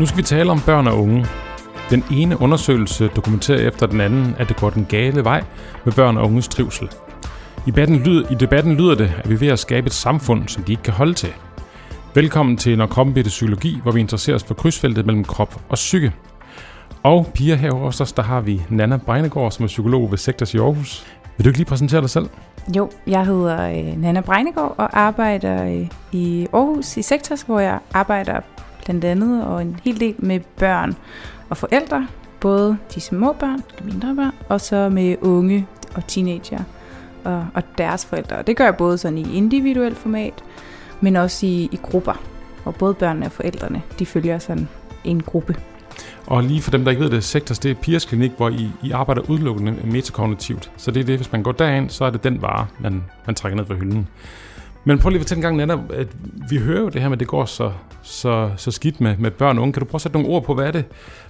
Nu skal vi tale om børn og unge. Den ene undersøgelse dokumenterer efter den anden, at det går den gale vej med børn og unges trivsel. I debatten, lyder, I debatten lyder det, at vi er ved at skabe et samfund, som de ikke kan holde til. Velkommen til Når kroppen bliver psykologi, hvor vi interesserer os for krydsfeltet mellem krop og psyke. Og piger her hos os, der har vi Nana Breinegård, som er psykolog ved Sektors i Aarhus. Vil du ikke lige præsentere dig selv? Jo, jeg hedder øh, Nana Breinegård og arbejder øh, i Aarhus i Sektors, hvor jeg arbejder blandt andet og en hel del med børn og forældre. Både de små børn, de mindre børn, og så med unge og teenager og, og deres forældre. Og det gør jeg både sådan i individuelt format, men også i, i grupper, hvor både børnene og forældrene, de følger sådan en gruppe. Og lige for dem, der ikke ved det, Sektors, det er Piers Klinik, hvor I, I arbejder udelukkende metakognitivt. Så det er det, hvis man går derind, så er det den vare, man, man trækker ned fra hylden. Men prøv lige at fortælle en gang, Nana, at vi hører jo det her med, at det går så, så, så skidt med, med børn og unge. Kan du prøve at sætte nogle ord på, hvad er det,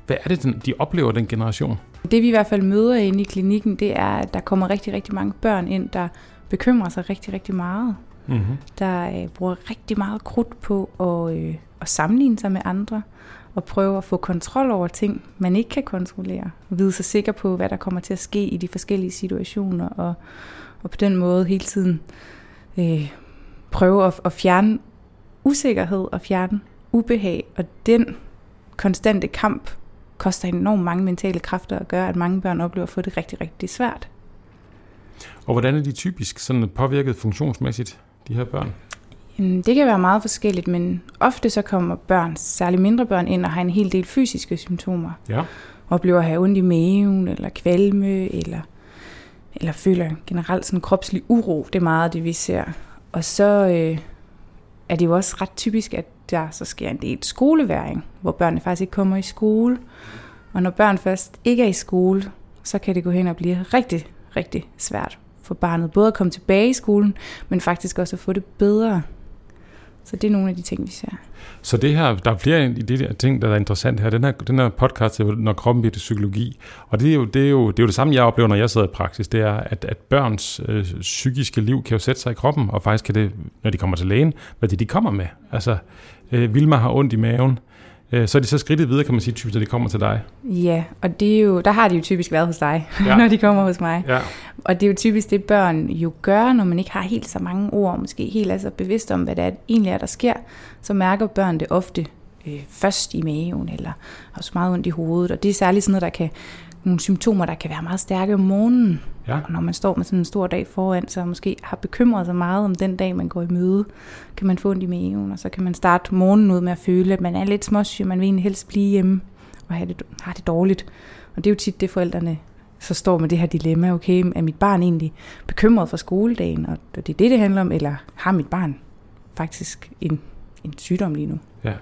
hvad er det de oplever, den generation? Det vi i hvert fald møder inde i klinikken, det er, at der kommer rigtig, rigtig mange børn ind, der bekymrer sig rigtig, rigtig meget. Mm-hmm. Der øh, bruger rigtig meget krudt på at, øh, at sammenligne sig med andre og prøve at få kontrol over ting, man ikke kan kontrollere. Vide sig sikker på, hvad der kommer til at ske i de forskellige situationer, og, og på den måde hele tiden øh, prøve at, at fjerne usikkerhed og fjerne ubehag, og den konstante kamp koster enormt mange mentale kræfter og gør, at mange børn oplever at få det rigtig, rigtig svært. Og hvordan er de typisk sådan påvirket funktionsmæssigt, de her børn? Det kan være meget forskelligt, men ofte så kommer børn, særligt mindre børn, ind og har en hel del fysiske symptomer. Ja. Oplever at have ondt i maven, eller kvalme, eller, eller føler generelt sådan kropslig uro. Det er meget det, vi ser. Og så øh, er det jo også ret typisk, at der så sker en del skoleværing, hvor børnene faktisk ikke kommer i skole. Og når børn først ikke er i skole, så kan det gå hen og blive rigtig, rigtig svært for barnet. Både at komme tilbage i skolen, men faktisk også at få det bedre. Så det er nogle af de ting, vi ser. Så det her, der er flere i de der ting, der er interessant her. Den her, den her podcast, når kroppen bliver til psykologi, og det er, jo, det, er jo, det er jo det samme, jeg oplever, når jeg sidder i praksis, det er, at, at børns øh, psykiske liv kan jo sætte sig i kroppen, og faktisk kan det, når de kommer til lægen, hvad det de kommer med. Altså, øh, Vilma har ondt i maven, så er de så skridtet videre, kan man sige, typisk, når de kommer til dig. Ja, og det er jo, der har de jo typisk været hos dig, ja. når de kommer hos mig. Ja. Og det er jo typisk det, børn jo gør, når man ikke har helt så mange ord, måske helt altså bevidst om, hvad det er, egentlig er, der sker, så mærker børn det ofte øh, først i maven, eller har så meget ondt i hovedet. Og det er særligt sådan noget, der kan nogle symptomer, der kan være meget stærke om morgenen. Ja. Og når man står med sådan en stor dag foran, så måske har bekymret sig meget om den dag, man går i møde, kan man få ondt i maven, og så kan man starte morgenen ud med at føle, at man er lidt småsyg, man vil egentlig helst blive hjemme og have det, har det dårligt. Og det er jo tit det, forældrene så står med det her dilemma, okay, er mit barn egentlig bekymret for skoledagen, og det er det, det handler om, eller har mit barn faktisk en, en sygdom lige nu? Ja.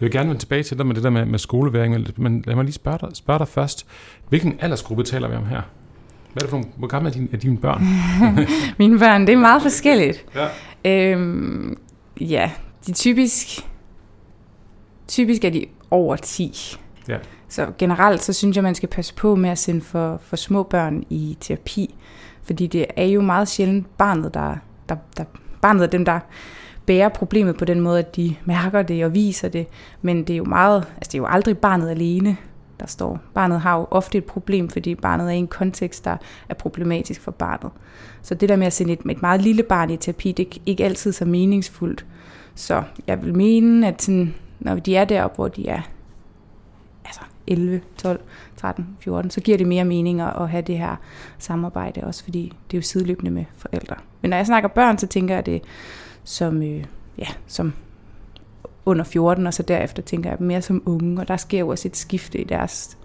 Jeg vil gerne vende tilbage til dig med det der med, med skoleværing, men lad mig lige spørge dig, spørge dig først. Hvilken aldersgruppe taler vi om her? Hvad er det for nogle, hvor gamle er dine, er dine børn? Mine børn, det er meget forskelligt. Ja. Øhm, ja, de typisk, typisk er de over 10. Ja. Så generelt, så synes jeg, man skal passe på med at sende for, for små børn i terapi. Fordi det er jo meget sjældent barnet, der, der, der barnet er dem, der bærer problemet på den måde, at de mærker det og viser det. Men det er jo meget, altså det er jo aldrig barnet alene, der står. Barnet har jo ofte et problem, fordi barnet er i en kontekst, der er problematisk for barnet. Så det der med at sende et, et meget lille barn i terapi, det er ikke altid så meningsfuldt. Så jeg vil mene, at sådan, når de er deroppe, hvor de er altså 11, 12, 13, 14, så giver det mere mening at have det her samarbejde, også fordi det er jo sideløbende med forældre. Men når jeg snakker børn, så tænker jeg det som, øh, ja, som under 14, og så derefter tænker jeg mere som unge, og der sker jo også et skifte i deres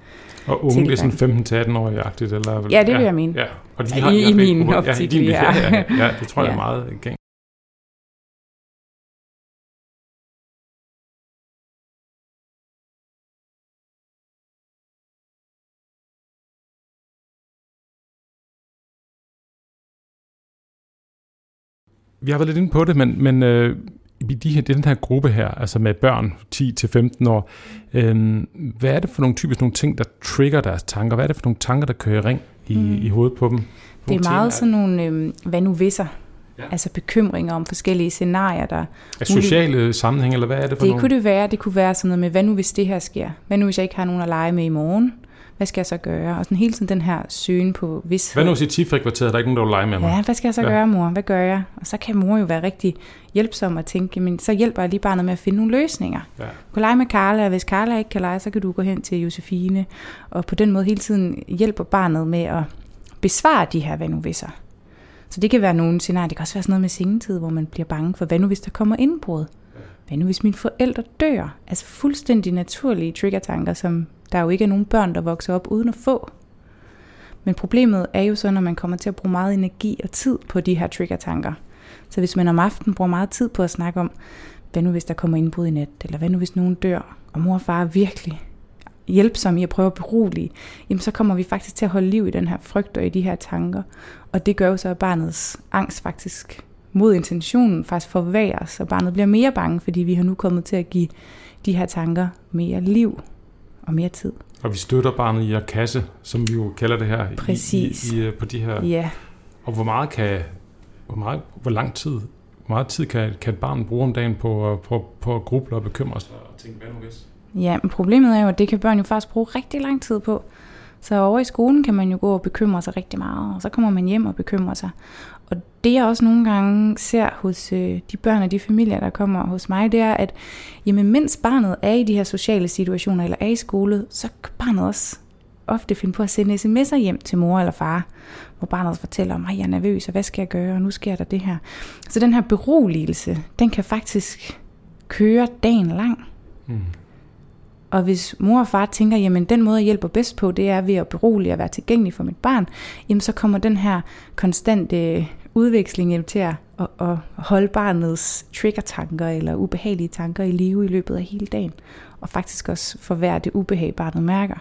Og unge, det er sådan 15-18-årige-agtigt? Eller, Ja, det vil jeg mene. Ja, og de Ja, har, i- i min optik ja, i din, ja, ja, ja, det tror jeg er Ja. meget gang. Vi har været lidt inde på det, men, men øh, i de her, den her gruppe her, altså med børn 10-15 år, øh, hvad er det for nogle typisk nogle ting, der trigger deres tanker? Hvad er det for nogle tanker, der kører ring i, Mm. i hovedet på dem? Det Nogle er meget sådan nogle, øh, hvad nu visser Ja. Altså bekymringer om forskellige scenarier, der... Er sociale sammenhæng, eller hvad er det for Det nogle? kunne det være. Det kunne være sådan noget med, hvad nu hvis det her sker? Hvad nu hvis jeg ikke har nogen at lege med i morgen? Hvad skal jeg så gøre? Og sådan hele tiden den her søgen på vidsthed. Hvad nu hvis i tifrikvarteret, der er ikke nogen, der vil lege med mig? Ja, hvad skal jeg så ja. gøre, mor? Hvad gør jeg? Og så kan mor jo være rigtig hjælpsom og tænke, men så hjælper jeg lige barnet med at finde nogle løsninger. Ja. Du kan lege med Carla, og hvis Carla ikke kan lege, så kan du gå hen til Josefine. Og på den måde hele tiden hjælper barnet med at besvare de her hvad nu hvis Så det kan være nogle scenarier. Det kan også være sådan noget med sengetid, hvor man bliver bange for, hvad nu hvis der kommer indbrud? Hvad nu hvis mine forældre dør? Altså fuldstændig naturlige trigger-tanker, som der jo ikke er nogen børn, der vokser op uden at få. Men problemet er jo så, når man kommer til at bruge meget energi og tid på de her trigger-tanker. Så hvis man om aftenen bruger meget tid på at snakke om, hvad nu hvis der kommer indbrud i nat, eller hvad nu hvis nogen dør, og mor og far er virkelig hjælpsomme i at prøve at berolige, jamen så kommer vi faktisk til at holde liv i den her frygt og i de her tanker. Og det gør jo så, at barnets angst faktisk mod intentionen faktisk forværres, og barnet bliver mere bange, fordi vi har nu kommet til at give de her tanker mere liv og mere tid. Og vi støtter barnet i at kasse, som vi jo kalder det her, Præcis. I, i, på de her... Ja. Og hvor meget kan, hvor, meget, hvor lang tid, hvor meget tid kan, kan et barn bruge om dagen på, på, på at gruble og bekymre sig og tænke, hvad nu hvis? Ja, men problemet er jo, at det kan børn jo faktisk bruge rigtig lang tid på. Så over i skolen kan man jo gå og bekymre sig rigtig meget, og så kommer man hjem og bekymrer sig. Og det jeg også nogle gange ser hos øh, de børn og de familier, der kommer hos mig, det er, at jamen, mens barnet er i de her sociale situationer eller er i skole, så kan barnet også ofte finde på at sende sms'er hjem til mor eller far, hvor barnet fortæller om, at jeg er nervøs, og hvad skal jeg gøre, og nu sker der det her. Så den her beroligelse, den kan faktisk køre dagen lang. Mm. Og hvis mor og far tænker, jamen den måde, jeg hjælper bedst på, det er ved at berolige og være tilgængelig for mit barn, jamen så kommer den her konstante udveksling til at, at, at holde barnets trigger-tanker eller ubehagelige tanker i live i løbet af hele dagen. Og faktisk også forværre det ubehag, barnet mærker.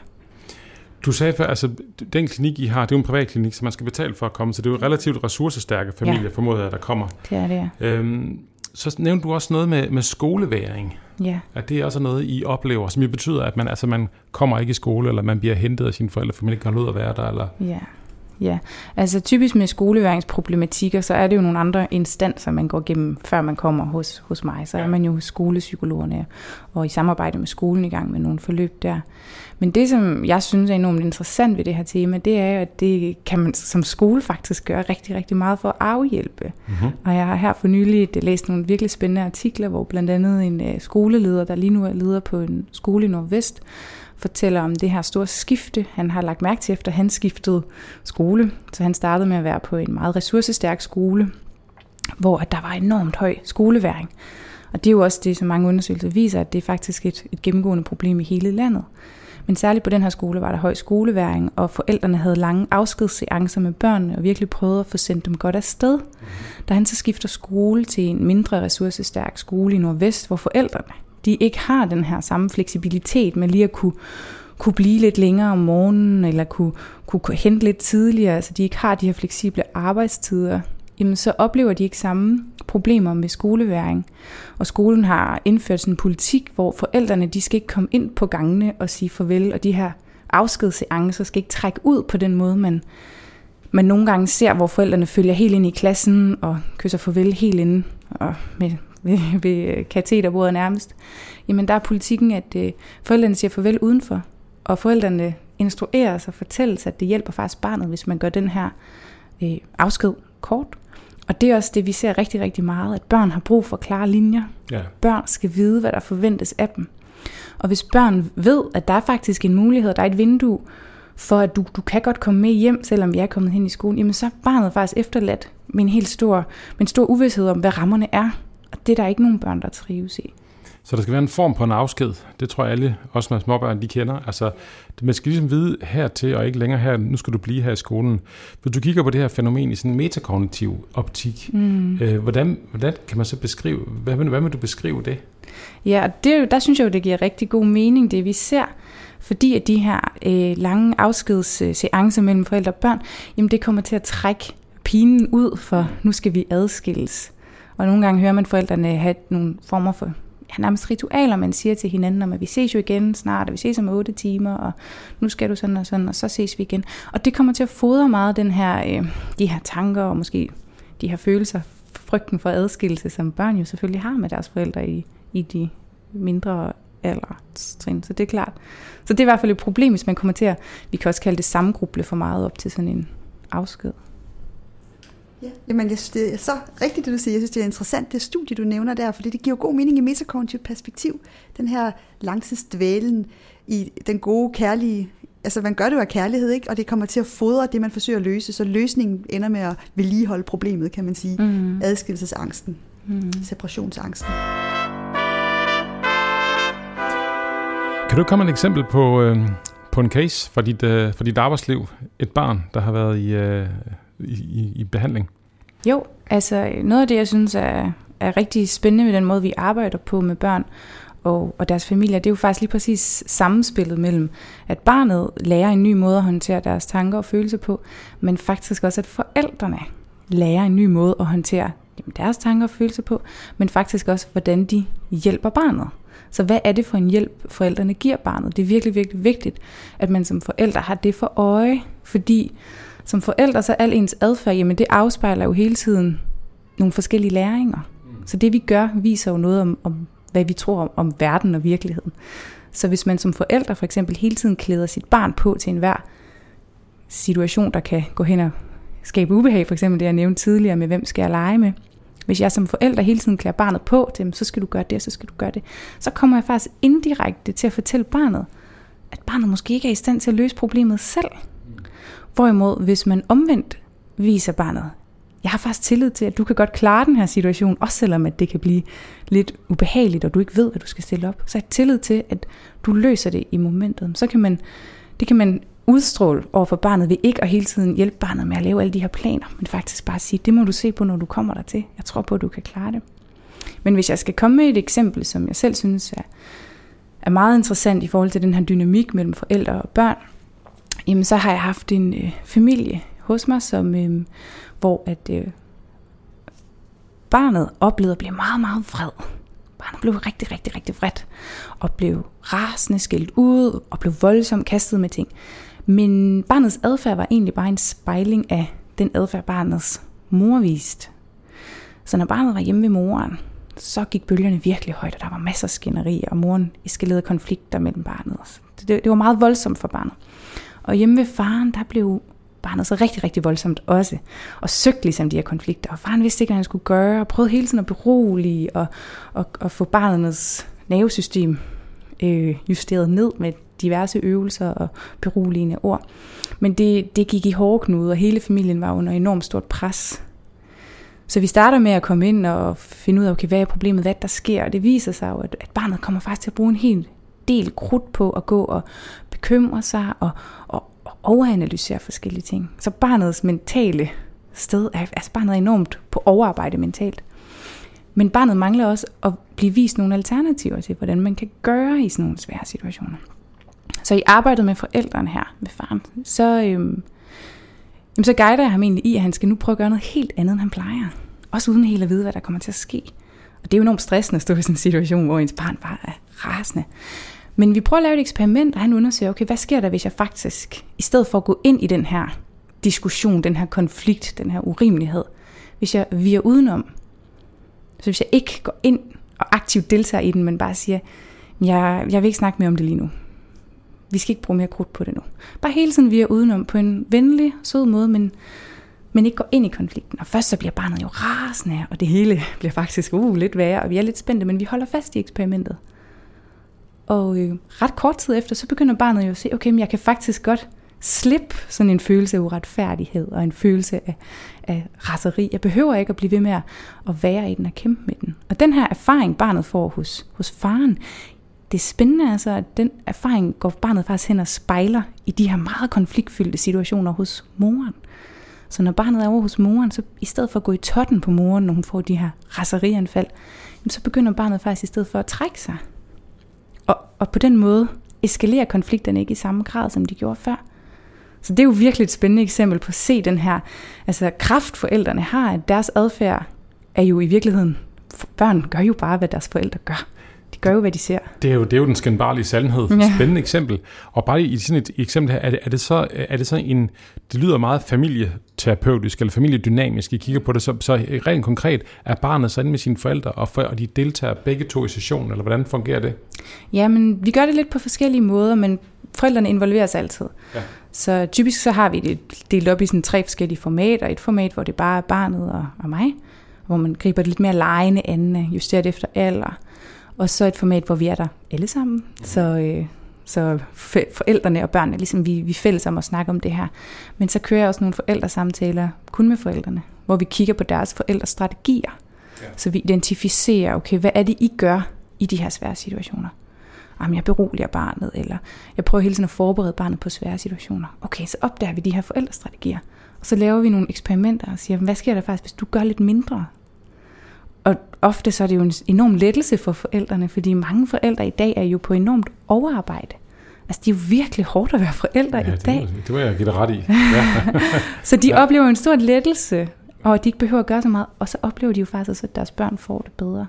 Du sagde før, altså den klinik, I har, det er jo en privat klinik, så man skal betale for at komme, så det er jo relativt ressourcestærke familier, ja. formoder jeg, der kommer. Det er det, ja. Øhm, så nævnte du også noget med, med skoleværing. Ja. At det er også noget, I oplever, som betyder, at man, altså, man kommer ikke i skole, eller man bliver hentet af sine forældre, for man ikke kan ud at være der. Eller... Ja. Ja, altså typisk med skoleværingsproblematikker, så er det jo nogle andre instanser, man går igennem, før man kommer hos, hos mig. Så er man jo hos skolepsykologerne, og i samarbejde med skolen i gang med nogle forløb der. Men det, som jeg synes er enormt interessant ved det her tema, det er, at det kan man som skole faktisk gøre rigtig, rigtig meget for at afhjælpe. Mm-hmm. Og jeg har her for nylig læst nogle virkelig spændende artikler, hvor blandt andet en uh, skoleleder, der lige nu er leder på en skole i Nordvest, fortæller om det her store skifte, han har lagt mærke til, efter han skiftede skole. Så han startede med at være på en meget ressourcestærk skole, hvor der var enormt høj skoleværing. Og det er jo også det, som mange undersøgelser viser, at det er faktisk et, et gennemgående problem i hele landet. Men særligt på den her skole var der høj skoleværing, og forældrene havde lange afskedsseancer med børnene, og virkelig prøvede at få sendt dem godt afsted. Da han så skifter skole til en mindre ressourcestærk skole i Nordvest, hvor forældrene de ikke har den her samme fleksibilitet med lige at kunne, kunne blive lidt længere om morgenen, eller kunne, kunne hente lidt tidligere, så de ikke har de her fleksible arbejdstider, jamen så oplever de ikke samme problemer med skoleværing. Og skolen har indført sådan en politik, hvor forældrene de skal ikke komme ind på gangene og sige farvel, og de her afskedsseancer skal ikke trække ud på den måde, man, man nogle gange ser, hvor forældrene følger helt ind i klassen og kysser farvel helt ind og med ved, ved kateterbordet nærmest, jamen der er politikken, at øh, forældrene siger farvel udenfor, og forældrene instruerer sig og fortælles, at det hjælper faktisk barnet, hvis man gør den her øh, afsked kort. Og det er også det, vi ser rigtig, rigtig meget, at børn har brug for klare linjer. Ja. Børn skal vide, hvad der forventes af dem. Og hvis børn ved, at der er faktisk en mulighed, der er et vindue, for at du, du kan godt komme med hjem, selvom vi er kommet hen i skolen, jamen så er barnet faktisk efterladt med en helt stor, med en stor uvidshed om, hvad rammerne er. Og det er der ikke nogen børn, der trives i. Så der skal være en form på en afsked. Det tror jeg alle, også med småbørn, de kender. Altså, man skal ligesom vide hertil, og ikke længere her, nu skal du blive her i skolen. Hvis du kigger på det her fænomen i sådan en metakognitiv optik, mm. øh, hvordan, hvordan kan man så beskrive, hvad, hvad vil du beskrive det? Ja, og det, der synes jeg jo, det giver rigtig god mening, det vi ser. Fordi at de her øh, lange afskedsseancer mellem forældre og børn, jamen det kommer til at trække pinen ud, for nu skal vi adskilles. Og nogle gange hører man forældrene have nogle former for ja, nærmest ritualer, man siger til hinanden, om at vi ses jo igen snart, og vi ses om 8 timer, og nu skal du sådan og sådan, og så ses vi igen. Og det kommer til at fodre meget den her, øh, de her tanker, og måske de her følelser frygten for adskillelse, som børn jo selvfølgelig har med deres forældre i, i de mindre alderstrin. Så det er klart. Så det er i hvert fald et problem, hvis man kommer til at, vi kan også kalde det samgruble for meget op til sådan en afsked. Ja, jamen jeg synes, det er så rigtigt, det du siger. Jeg synes, det er interessant, det studie, du nævner der, fordi det giver god mening i metakognitivt perspektiv. Den her langtidsdvælen i den gode, kærlige altså man gør det jo af kærlighed, ikke? og det kommer til at fodre det, man forsøger at løse, så løsningen ender med at vedligeholde problemet, kan man sige. Mm. Adskillelsesangsten, mm. separationsangsten. Kan du komme et eksempel på, øh, på en case fra dit, øh, fra dit arbejdsliv? Et barn, der har været i, øh, i, i behandling? Jo, altså noget af det, jeg synes er, er rigtig spændende ved den måde, vi arbejder på med børn og, og deres familier, det er jo faktisk lige præcis sammenspillet mellem, at barnet lærer en ny måde at håndtere deres tanker og følelser på, men faktisk også, at forældrene lærer en ny måde at håndtere deres tanker og følelser på, men faktisk også, hvordan de hjælper barnet. Så hvad er det for en hjælp, forældrene giver barnet? Det er virkelig, virkelig vigtigt, at man som forældre har det for øje, fordi som forældre, så al ens adfærd, jamen det afspejler jo hele tiden nogle forskellige læringer. Mm. Så det vi gør, viser jo noget om, om hvad vi tror om, om verden og virkeligheden. Så hvis man som forældre for eksempel hele tiden klæder sit barn på til enhver situation, der kan gå hen og skabe ubehag, for eksempel det jeg nævnte tidligere med, hvem skal jeg lege med, hvis jeg som forælder hele tiden klæder barnet på til, så skal du gøre det, så skal du gøre det, så kommer jeg faktisk indirekte til at fortælle barnet, at barnet måske ikke er i stand til at løse problemet selv. Hvorimod, hvis man omvendt viser barnet, jeg har faktisk tillid til, at du kan godt klare den her situation, også selvom at det kan blive lidt ubehageligt, og du ikke ved, hvad du skal stille op. Så jeg har tillid til, at du løser det i momentet. Så kan man, det kan man udstråle over for barnet ved ikke at hele tiden hjælpe barnet med at lave alle de her planer, men faktisk bare sige, det må du se på, når du kommer der til. Jeg tror på, at du kan klare det. Men hvis jeg skal komme med et eksempel, som jeg selv synes er, er meget interessant i forhold til den her dynamik mellem forældre og børn, jamen så har jeg haft en øh, familie hos mig, som, øh, hvor at øh, barnet oplevede at blive meget, meget vred. Barnet blev rigtig, rigtig, rigtig vred, og blev rasende, skældt ud, og blev voldsomt kastet med ting. Men barnets adfærd var egentlig bare en spejling af den adfærd, barnets mor viste. Så når barnet var hjemme ved moren, så gik bølgerne virkelig højt, og der var masser af skænderi, og moren eskalerede konflikter mellem barnet. Det, det var meget voldsomt for barnet. Og hjemme ved faren, der blev barnet så rigtig, rigtig voldsomt også, og søgte ligesom de her konflikter, og faren vidste ikke, hvad han skulle gøre, og prøvede hele tiden at berolige, og, og, og få barnets nervesystem øh, justeret ned med diverse øvelser og beroligende ord. Men det, det gik i hårde knude, og hele familien var under enormt stort pres. Så vi starter med at komme ind og finde ud af, okay, hvad er problemet, hvad der sker, og det viser sig jo, at, at barnet kommer faktisk til at bruge en hel del krudt på at gå og bekymre sig og, og, og overanalysere forskellige ting. Så barnets mentale sted er, altså barnet er enormt på overarbejde mentalt. Men barnet mangler også at blive vist nogle alternativer til, hvordan man kan gøre i sådan nogle svære situationer. Så i arbejdet med forældrene her, med faren, så, øhm, jamen, så guider jeg ham egentlig i, at han skal nu prøve at gøre noget helt andet, end han plejer. Også uden helt at vide, hvad der kommer til at ske. Og det er jo enormt stressende at stå i sådan en situation, hvor ens barn bare er rasende. Men vi prøver at lave et eksperiment, og han undersøger, okay, hvad sker der, hvis jeg faktisk, i stedet for at gå ind i den her diskussion, den her konflikt, den her urimelighed, hvis jeg virer udenom, så hvis jeg ikke går ind og aktivt deltager i den, men bare siger, jeg, jeg vil ikke snakke mere om det lige nu. Vi skal ikke bruge mere krudt på det nu. Bare hele tiden virer udenom på en venlig, sød måde, men, men ikke går ind i konflikten. Og først så bliver barnet jo rasende, og det hele bliver faktisk uh, lidt værre, og vi er lidt spændte, men vi holder fast i eksperimentet. Og øh, ret kort tid efter, så begynder barnet jo at se, okay, men jeg kan faktisk godt slippe sådan en følelse af uretfærdighed og en følelse af, af raseri. Jeg behøver ikke at blive ved med at være i den og kæmpe med den. Og den her erfaring, barnet får hos, hos faren, det er spændende altså, at den erfaring går barnet faktisk hen og spejler i de her meget konfliktfyldte situationer hos moren. Så når barnet er over hos moren, så i stedet for at gå i totten på moren, når hun får de her raserianfald, så begynder barnet faktisk i stedet for at trække sig og, på den måde eskalerer konflikterne ikke i samme grad, som de gjorde før. Så det er jo virkelig et spændende eksempel på at se den her altså kraft forældrene har, at deres adfærd er jo i virkeligheden, børn gør jo bare, hvad deres forældre gør. De gør jo, hvad de ser. Det er jo, det er jo den skændbarlige sandhed. Ja. Spændende eksempel. Og bare i sådan et eksempel her, er det, er det, så, er det så en, det lyder meget familieterapeutisk eller familiedynamisk, I kigger på det, så, så rent konkret, er barnet så inde med sine forældre, og, for, og de deltager begge to i sessionen, eller hvordan fungerer det? Ja, men vi gør det lidt på forskellige måder, men forældrene involverer sig altid. Ja. Så typisk så har vi det delt op i sådan tre forskellige formater. Et format, hvor det bare er barnet og, og mig, hvor man griber det lidt mere lejende an, justeret efter alder. Og så et format, hvor vi er der alle sammen. Så, øh, så forældrene og børnene, ligesom vi, vi er fælles om at snakke om det her. Men så kører jeg også nogle forældresamtaler, kun med forældrene, hvor vi kigger på deres forældrestrategier. Ja. Så vi identificerer, okay, hvad er det, I gør i de her svære situationer? Jamen, jeg beroliger barnet, eller jeg prøver hele tiden at forberede barnet på svære situationer. Okay, så opdager vi de her forældrestrategier. Og så laver vi nogle eksperimenter og siger, hvad sker der faktisk, hvis du gør lidt mindre? Og ofte så er det jo en enorm lettelse for forældrene, fordi mange forældre i dag er jo på enormt overarbejde. Altså, det er jo virkelig hårdt at være forældre ja, i det, dag. Det, det var jeg give dig ret i. Ja. så de ja. oplever en stor lettelse, og at de ikke behøver at gøre så meget. Og så oplever de jo faktisk også, at deres børn får det bedre.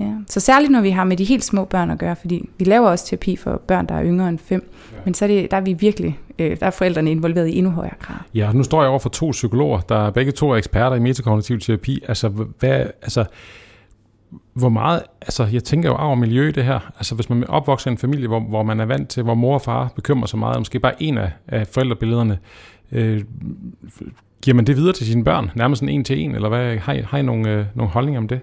Ja. Så særligt når vi har med de helt små børn at gøre, fordi vi laver også terapi for børn, der er yngre end fem, ja. men så er det, der er vi virkelig, øh, der er forældrene involveret i endnu højere grad. Ja, nu står jeg over for to psykologer, der begge to er eksperter i metakognitiv terapi. Altså, hvad, altså, hvor meget, altså jeg tænker jo over miljø i det her. Altså hvis man opvokser i en familie, hvor, hvor man er vant til, hvor mor og far bekymrer sig meget, måske bare en af, af forældrebillederne, øh, giver man det videre til sine børn, nærmest sådan en til en, eller hvad, har I, har I nogle, øh, nogle holdninger om det?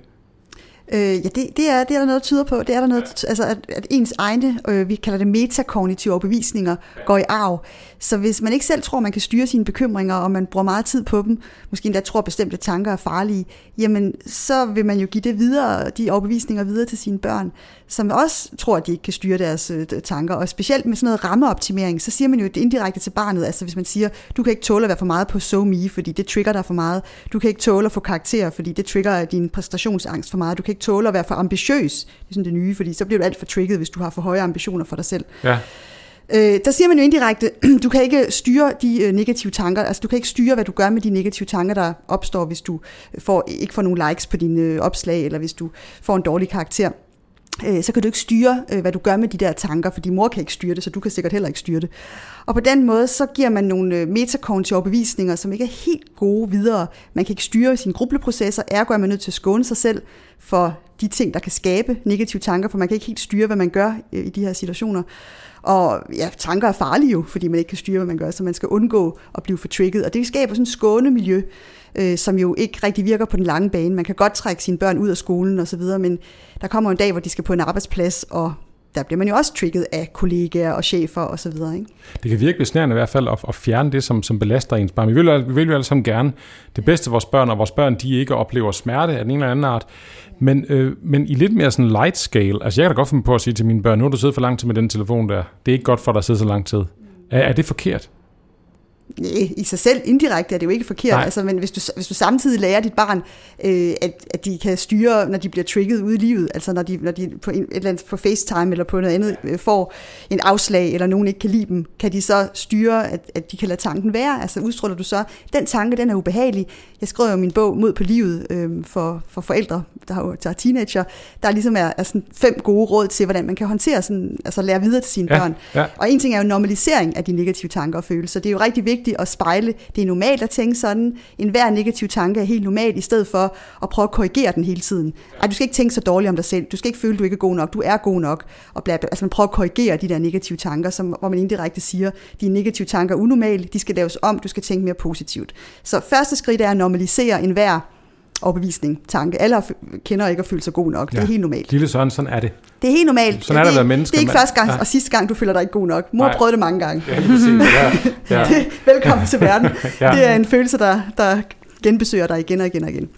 Øh, ja, det, det, er, det er der noget, der tyder på. Det er der noget, altså at, at ens egne, øh, vi kalder det metakognitive overbevisninger, går i arv. Så hvis man ikke selv tror, man kan styre sine bekymringer, og man bruger meget tid på dem, måske endda tror, at bestemte tanker er farlige, jamen så vil man jo give det videre, de overbevisninger videre til sine børn, som også tror, at de ikke kan styre deres øh, tanker. Og specielt med sådan noget rammeoptimering, så siger man jo det indirekte til barnet. Altså hvis man siger, du kan ikke tåle at være for meget på so me, fordi det trigger dig for meget. Du kan ikke tåle at få karakterer, fordi det trigger din præstationsangst for meget. Du kan ikke tåle at være for ambitiøs. Det er sådan det nye, fordi så bliver du alt for trigget, hvis du har for høje ambitioner for dig selv. Ja. Øh, der siger man jo indirekte, du kan ikke styre de øh, negative tanker, altså du kan ikke styre, hvad du gør med de negative tanker, der opstår, hvis du øh, får, ikke får nogle likes på dine øh, opslag, eller hvis du får en dårlig karakter. Øh, så kan du ikke styre, øh, hvad du gør med de der tanker, fordi mor kan ikke styre det, så du kan sikkert heller ikke styre det. Og på den måde, så giver man nogle øh, metakognitive overbevisninger, som ikke er helt gode videre. Man kan ikke styre sine grubleprocesser, ergo er man nødt til at skåne sig selv for de ting, der kan skabe negative tanker, for man kan ikke helt styre, hvad man gør øh, i de her situationer. Og ja, tanker er farlige jo, fordi man ikke kan styre, hvad man gør, så man skal undgå at blive for trigget. Og det skaber sådan et skåne miljø, øh, som jo ikke rigtig virker på den lange bane. Man kan godt trække sine børn ud af skolen osv., men der kommer en dag, hvor de skal på en arbejdsplads, og der bliver man jo også trigget af kollegaer og chefer og så videre. Ikke? Det kan virke besnærende i hvert fald at, at fjerne det, som, som belaster ens barn. Vi vil, vi vil jo alle sammen gerne det bedste for vores børn, og vores børn de ikke oplever smerte af den ene eller anden art. Men, øh, men i lidt mere sådan light scale, altså jeg kan da godt finde på at sige til mine børn, nu har du siddet for lang tid med den telefon der. Det er ikke godt for dig at sidde så lang tid. Er, er det forkert? I sig selv indirekte er det jo ikke forkert, altså, men hvis du, hvis du samtidig lærer dit barn, øh, at, at de kan styre, når de bliver trigget ude i livet, altså når de, når de på, en, et eller andet, på FaceTime eller på noget andet øh, får en afslag, eller nogen ikke kan lide dem, kan de så styre, at, at de kan lade tanken være? Altså udstråler du så, den tanke, den er ubehagelig. Jeg skrev jo min bog Mod på livet øh, for, for forældre, der har, der er teenager, der ligesom er, er sådan fem gode råd til, hvordan man kan håndtere sådan, altså lære videre til sine Ja, børn. ja. Og en ting er jo normalisering af de negative tanker og følelser. Det er jo rigtig vigtigt at spejle, det er normalt at tænke sådan, en hver negativ tanke er helt normal, i stedet for at prøve at korrigere den hele tiden. Ej, du skal ikke tænke så dårligt om dig selv, du skal ikke føle, at du ikke er god nok, du er god nok, og bla, bla. altså man prøver at korrigere de der negative tanker, som, hvor man indirekte siger, de negative tanker er unormale, de skal laves om, du skal tænke mere positivt. Så første skridt er at normalisere en hver overbevisning, tanke. Alle kender ikke at føle sig god nok. Det er helt normalt. Lille Søren, sådan er det. Det er helt normalt. Sådan er det, at være mennesker, Det er ikke første gang Ja. og sidste gang, du føler dig ikke god nok. Mor Nej. prøvede det mange gange. Ja, præcis. Ja, ja. Velkommen til verden. Ja. Det er en følelse, der, der genbesøger dig igen og igen og igen.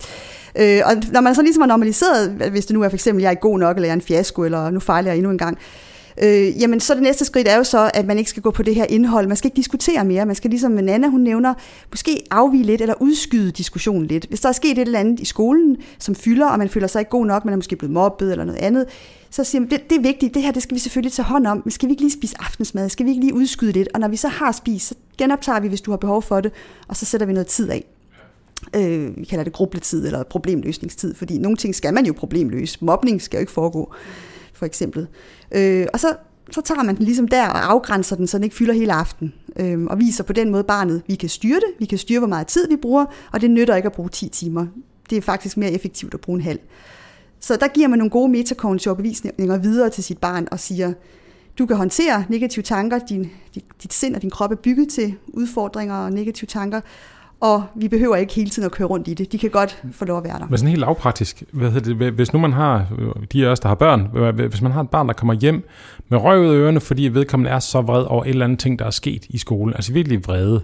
Øh, og når man så ligesom har normaliseret, hvis det nu er for eksempel, jeg er ikke god nok, eller jeg er en fiasko, eller nu fejler jeg endnu en gang, øh, Øh, jamen så det næste skridt er jo så, at man ikke skal gå på det her indhold. Man skal ikke diskutere mere. Man skal ligesom Nana, hun nævner, måske afvige lidt, eller udskyde diskussionen lidt. Hvis der er sket et eller andet i skolen, som fylder, og man føler sig ikke god nok, man er måske blevet mobbet eller noget andet, så siger man, det, det er vigtigt, det her det skal vi selvfølgelig tage hånd om, men skal vi ikke lige spise aftensmad, skal vi ikke lige udskyde lidt, og når vi så har spist, så genoptager vi, hvis du har behov for det, og så sætter vi noget tid af. Øh, vi kalder det grubletid eller problemløsningstid, fordi nogle ting skal man jo problemløse. Mobning skal jo ikke foregå for eksempel. Øh, og så, så tager man den ligesom der og afgrænser den, så den ikke fylder hele aften. Øh, og viser på den måde barnet, vi kan styre det, vi kan styre, hvor meget tid vi bruger, og det nytter ikke at bruge 10 timer. Det er faktisk mere effektivt at bruge en halv. Så der giver man nogle gode metakognitive bevisninger videre til sit barn og siger, du kan håndtere negative tanker, din, dit, dit sind og din krop er bygget til udfordringer og negative tanker, og vi behøver ikke hele tiden at køre rundt i det. De kan godt få lov at være der. Men sådan helt lavpraktisk, hvad hedder det, hvis nu man har, øh, de af os, der har børn, hvis man har et barn, der kommer hjem med røg ud af ørerne, fordi vedkommende er så vred over et eller andet ting, der er sket i skolen, altså virkelig vrede,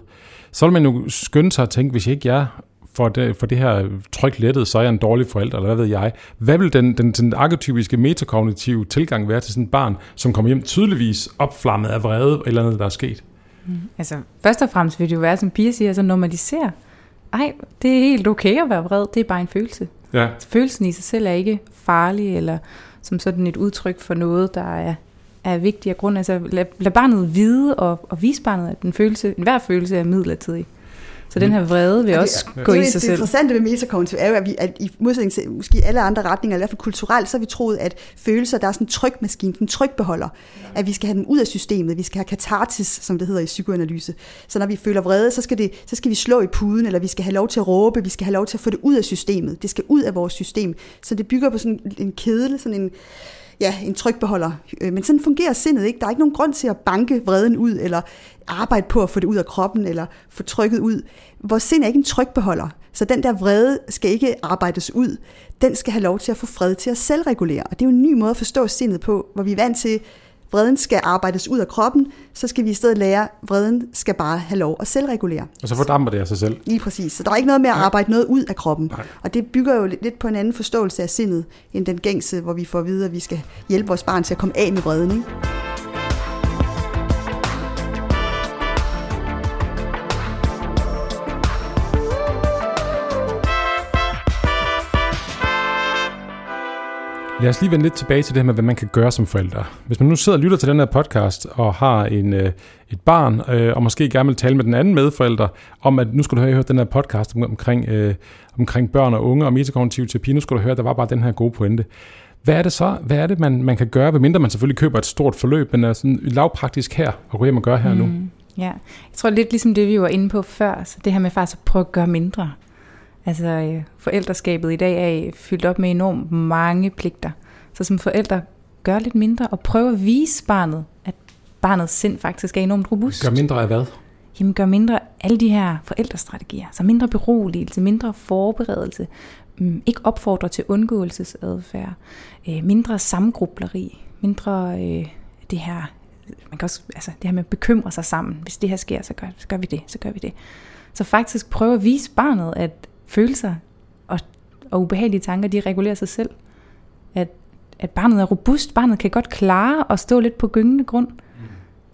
så vil man jo skynde sig at tænke, hvis ikke jeg for det, for det her tryk lettet, så er jeg en dårlig forælder, eller hvad ved jeg. Hvad vil den, den, den arketypiske metakognitive tilgang være til sådan et barn, som kommer hjem tydeligvis opflammet af vrede, eller andet, der er sket? Mm. Altså, først og fremmest vil det jo være, som Pia siger, altså normalisere. Ej, det er helt okay at være vred, det er bare en følelse. Ja. Følelsen i sig selv er ikke farlig, eller som sådan et udtryk for noget, der er, er vigtig af grund. Altså, lad, lad barnet vide og, og vise barnet, at den følelse, enhver følelse er midlertidig. Så den her vrede vil også det, gå det, i sig det selv. Det interessante ved metakognitiv er jo, at, vi, at i modsætning til måske alle andre retninger, i hvert fald kulturelt, så har vi troet, at følelser, der er sådan en trykmaskine, en trykbeholder, at vi skal have dem ud af systemet, vi skal have katartis, som det hedder i psykoanalyse. Så når vi føler vrede, så skal, det, så skal vi slå i puden, eller vi skal have lov til at råbe, vi skal have lov til at få det ud af systemet. Det skal ud af vores system. Så det bygger på sådan en kedel, sådan en ja, en trykbeholder. Øh, men sådan fungerer sindet ikke. Der er ikke nogen grund til at banke vreden ud, eller arbejde på at få det ud af kroppen, eller få trykket ud. Vores sind er ikke en trykbeholder. Så den der vrede skal ikke arbejdes ud. Den skal have lov til at få fred til at selvregulere. Og det er jo en ny måde at forstå sindet på, hvor vi er vant til, vreden skal arbejdes ud af kroppen, så skal vi i stedet lære, at vreden skal bare have lov at selvregulere. Og så fordamper det af sig selv. Lige præcis. Så der er ikke noget med at arbejde noget ud af kroppen. Nej. Og det bygger jo lidt på en anden forståelse af sindet, end den gængse, hvor vi får at vide, at vi skal hjælpe vores barn til at komme af med vreden. Ikke? Lad os lige vende lidt tilbage til det her med, hvad man kan gøre som forældre. Hvis man nu sidder og lytter til den her podcast og har en, øh, et barn, øh, og måske gerne vil tale med den anden medforælder, om at nu skal du høre, hørt den her podcast om, omkring, øh, omkring børn og unge og metakognitiv terapi, nu skal du høre, at der var bare den her gode pointe. Hvad er det så? Hvad er det, man, man kan gøre, mindre man selvfølgelig køber et stort forløb, men er sådan lavpraktisk her, og gå hjem og gøre her mm. nu? Ja, jeg tror lidt ligesom det, vi var inde på før, så det her med faktisk at prøve at gøre mindre. Altså øh, forældreskabet i dag er fyldt op med enormt mange pligter. Så som forældre, gør lidt mindre og prøv at vise barnet, at barnets sind faktisk er enormt robust. Gør mindre af hvad? Jamen gør mindre alle de her forældrestrategier. Så mindre beroligelse, mindre forberedelse, mm, ikke opfordre til undgåelsesadfærd, øh, mindre samgrubleri, mindre øh, det her man kan også, altså det her med at bekymre sig sammen. Hvis det her sker, så gør, så gør vi det, så gør vi det. Så faktisk prøve at vise barnet, at følelser og, og ubehagelige tanker, de regulerer sig selv. At, at barnet er robust, barnet kan godt klare at stå lidt på gyngende grund.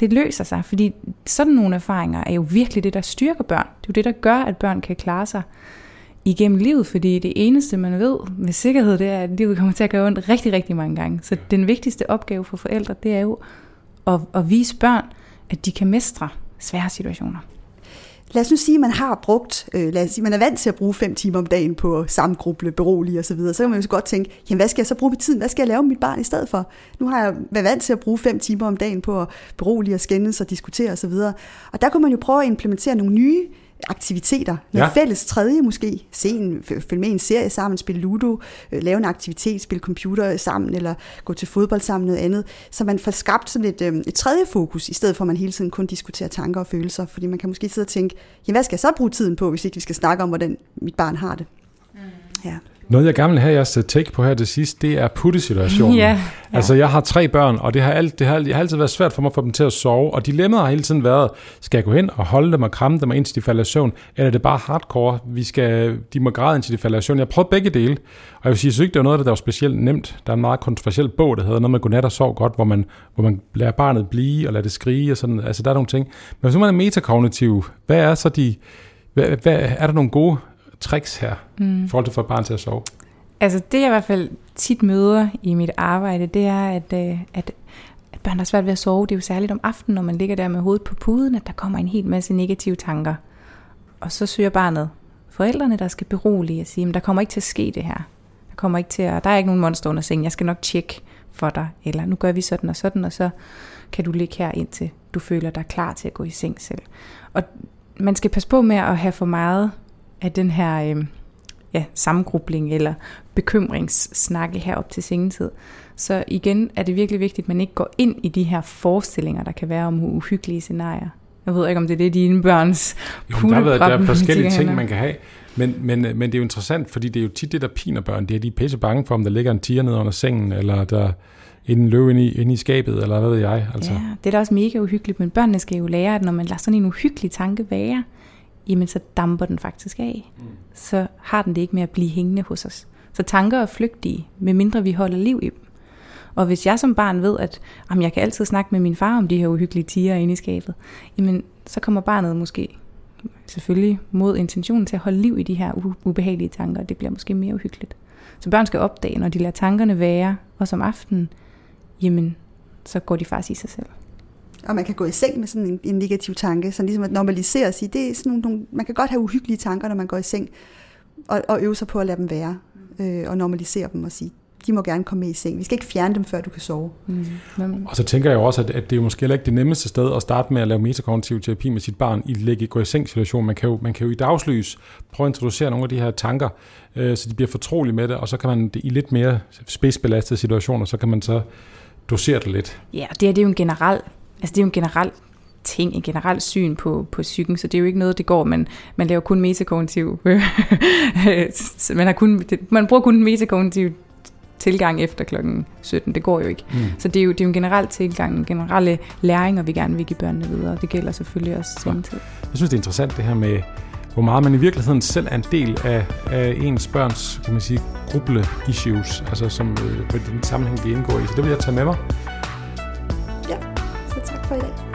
Det løser sig, fordi sådan nogle erfaringer er jo virkelig det, der styrker børn. Det er jo det, der gør, at børn kan klare sig igennem livet, fordi det eneste, man ved med sikkerhed, det er, at livet kommer til at gøre ondt rigtig, rigtig mange gange. Så den vigtigste opgave for forældre, det er jo at, at vise børn, at de kan mestre svære situationer. Lad os nu sige, at man har brugt, øh, lad os sige, man er vant til at bruge fem timer om dagen på samgruble, berolige osv., så, videre. så kan man jo så godt tænke, jamen hvad skal jeg så bruge min tid, Hvad skal jeg lave med mit barn i stedet for? Nu har jeg været vant til at bruge fem timer om dagen på at berolige og skændes og diskutere osv. Og, og der kunne man jo prøve at implementere nogle nye aktiviteter. Noget ja. fælles tredje måske. Se en, følge med en serie sammen, spille ludo, øh, lave en aktivitet, spille computer sammen, eller gå til fodbold sammen, noget andet. Så man får skabt sådan et, øh, et tredje fokus, i stedet for at man hele tiden kun diskuterer tanker og følelser. Fordi man kan måske sidde og tænke, jamen hvad skal jeg så bruge tiden på, hvis ikke vi skal snakke om, hvordan mit barn har det. Mm. Ja. Noget, jeg gerne vil have jeres take på her til sidst, det er puttesituationen. ja, ja. Altså, jeg har tre børn, og det har, alt, det, har, det har altid været svært for mig at få dem til at sove, og dilemmaet har hele tiden været, skal jeg gå hen og holde dem og kramme dem, indtil de falder i søvn, eller er det bare hardcore, vi skal, de må græde, indtil de falder i søvn. Jeg prøvet begge dele, og jeg vil sige, jeg synes ikke, det var noget, der var specielt nemt. Der er en meget kontroversiel bog, der hedder noget med godnat og sov godt, hvor man, hvor man lader barnet blive og lader det skrige og sådan. Altså, der er nogle ting. Men hvis man er metakognitiv, hvad er så de... Hvad, hvad, er der nogle gode tricks her, mm. i forhold til at få et barn til at sove? Altså det jeg i hvert fald tit møder i mit arbejde, det er, at, øh, at, at børn har svært ved at sove. Det er jo særligt om aftenen, når man ligger der med hovedet på puden, at der kommer en hel masse negative tanker. Og så søger barnet forældrene, der skal berolige og sige, at der kommer ikke til at ske det her. Der kommer ikke til at, der er ikke nogen monster under sengen, jeg skal nok tjekke for dig, eller nu gør vi sådan og sådan, og så kan du ligge her indtil du føler dig klar til at gå i seng selv. Og man skal passe på med at have for meget af den her øh, ja, sammengrubling eller bekymringssnakke herop til sengetid. Så igen er det virkelig vigtigt, at man ikke går ind i de her forestillinger, der kan være om uhyggelige scenarier. Jeg ved ikke, om det er det, dine børns jo, der, er, der er forskellige ting, man kan have. Men, men, men det er jo interessant, fordi det er jo tit det, der piner børn. Det er, de er pisse bange for, om der ligger en tiger nede under sengen, eller der en løve inde i, inde i skabet, eller hvad ved jeg. Altså. Ja, det er da også mega uhyggeligt, men børnene skal jo lære, at når man lader sådan en uhyggelig tanke være, jamen så damper den faktisk af. Mm. Så har den det ikke med at blive hængende hos os. Så tanker er flygtige, medmindre vi holder liv i dem. Og hvis jeg som barn ved, at jamen, jeg kan altid snakke med min far om de her uhyggelige tiger inde i skabet, jamen så kommer barnet måske selvfølgelig mod intentionen til at holde liv i de her ubehagelige tanker, og det bliver måske mere uhyggeligt. Så børn skal opdage, når de lader tankerne være, og som aftenen, jamen, så går de faktisk i sig selv. Og man kan gå i seng med sådan en, en negativ tanke, sådan ligesom at normalisere og sige, det er sådan nogle, man kan godt have uhyggelige tanker, når man går i seng, og, og øve sig på at lade dem være, øh, og normalisere dem og sige, de må gerne komme med i seng. Vi skal ikke fjerne dem, før du kan sove. Mm. Og så tænker jeg jo også, at, at det er jo måske heller ikke det nemmeste sted at starte med at lave metakognitiv terapi med sit barn i lægge gå i seng situation. Man kan jo, man kan jo i dagslys prøve at introducere nogle af de her tanker, øh, så de bliver fortrolige med det, og så kan man i lidt mere spidsbelastede situationer, så kan man så dosere det lidt. Ja, det er, det er jo en generel, altså det er jo en generel ting, en generelt syn på, på psyken, så det er jo ikke noget, det går, men man laver kun metakognitiv. man, har kun, man bruger kun metakognitiv tilgang efter klokken 17. Det går jo ikke. Mm. Så det er jo, det er jo en generel tilgang, en generelle læring, og vi gerne vil give børnene videre. Det gælder selvfølgelig også sengetid. Jeg synes, det er interessant det her med, hvor meget man i virkeligheden selv er en del af, af ens børns, kan man sige, gruble issues, altså som øh, på den sammenhæng, vi indgår i. Så det vil jeg tage med mig. Ja,